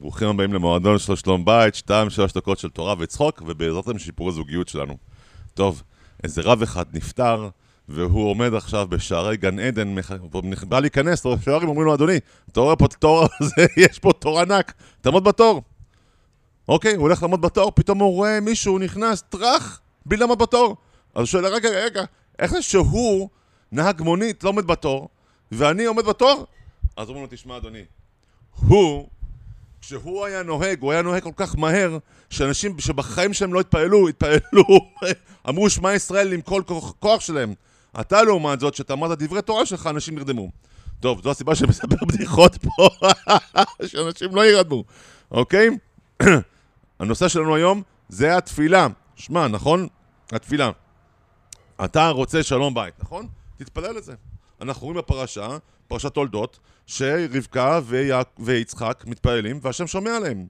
ברוכים הבאים למועדון של שלום בית, שתיים, שלוש דקות של תורה וצחוק, ובעזרת השם שיפור הזוגיות שלנו. טוב, איזה רב אחד נפטר, והוא עומד עכשיו בשערי גן עדן, בא להיכנס, השוערים אומרים לו, אדוני, אתה רואה פה הזה, יש פה תור ענק, תעמוד בתור. אוקיי, הוא הולך לעמוד בתור, פתאום הוא רואה מישהו נכנס, טראח, בלי לעמוד בתור. אז הוא שואל, רגע, רגע, איך זה שהוא, נהג מונית, לא עומד בתור, ואני עומד בתור? אז אומרים לו, תשמע, אדוני, הוא, כשהוא היה נוהג, הוא היה נוהג כל כך מהר, שאנשים שבחיים שלהם לא התפעלו, התפעלו, אמרו שמע ישראל עם כל כוח, שלהם. אתה לעומת זאת, שאתה אמרת דברי תורה שלך, אנשים נרדמו. טוב, זו הסיבה שאני מספר בדיחות פה, שאנשים לא ירדמו, אוקיי? הנושא שלנו היום זה התפילה. שמע, נכון? התפילה. אתה רוצה שלום בית, נכון? תתפלל לזה. אנחנו רואים בפרשה, פרשת תולדות, שרבקה. ויצחק מתפללים והשם שומע עליהם.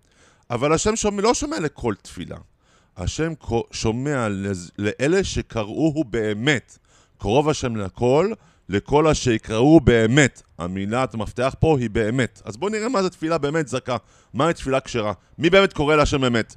אבל השם שומע, לא שומע לכל תפילה. השם שומע לאלה שקראוהו באמת. קרוב השם לכל, לכל אשר יקראו באמת. המילת המפתח פה היא באמת. אז בואו נראה מה זה תפילה באמת זכה. מהי תפילה כשרה? מי באמת קורא להשם באמת?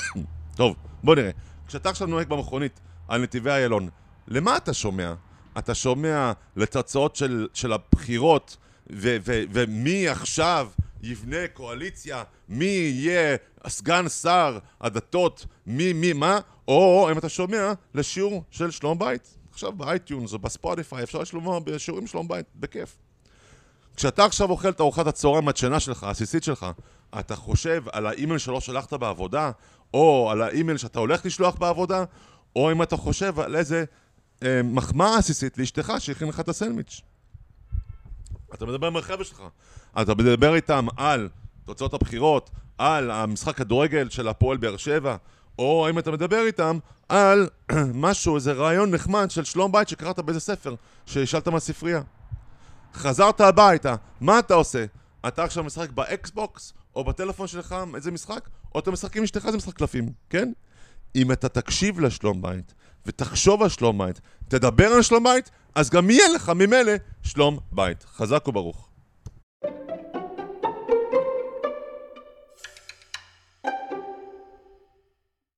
טוב, בוא נראה. כשאתה עכשיו נוהג במכונית על נתיבי איילון, למה אתה שומע? אתה שומע לתוצאות של, של הבחירות, ו- ו- ומי עכשיו יבנה קואליציה, מי יהיה סגן שר הדתות, מי, מי, מה? או אם אתה שומע לשיעור של שלום בית. עכשיו ב iTunes או ב Spotify אפשר לשמוע בשיעורים שלום בית, בכיף. כשאתה עכשיו אוכל את ארוחת הצהריים הדשנה שלך, העסיסית שלך, אתה חושב על האימייל שלא שלחת בעבודה, או על האימייל שאתה הולך לשלוח בעבודה, או אם אתה חושב על איזה מחמאה עסיסית לאשתך שהכין לך את הסנדוויץ'. אתה מדבר עם החבר'ה שלך, אתה מדבר איתם על תוצאות הבחירות, על המשחק כדורגל של הפועל באר שבע, או אם אתה מדבר איתם על משהו, איזה רעיון נחמד של שלום בית שקראת באיזה ספר, שהשאלת מהספרייה. חזרת הביתה, מה אתה עושה? אתה עכשיו משחק באקסבוקס, או בטלפון שלך, איזה משחק? או אתה משחק עם אשתך, זה משחק קלפים, כן? אם אתה תקשיב לשלום בית, ותחשוב על שלום בית, תדבר על שלום בית, אז גם יהיה לך ממילא שלום בית. חזק וברוך.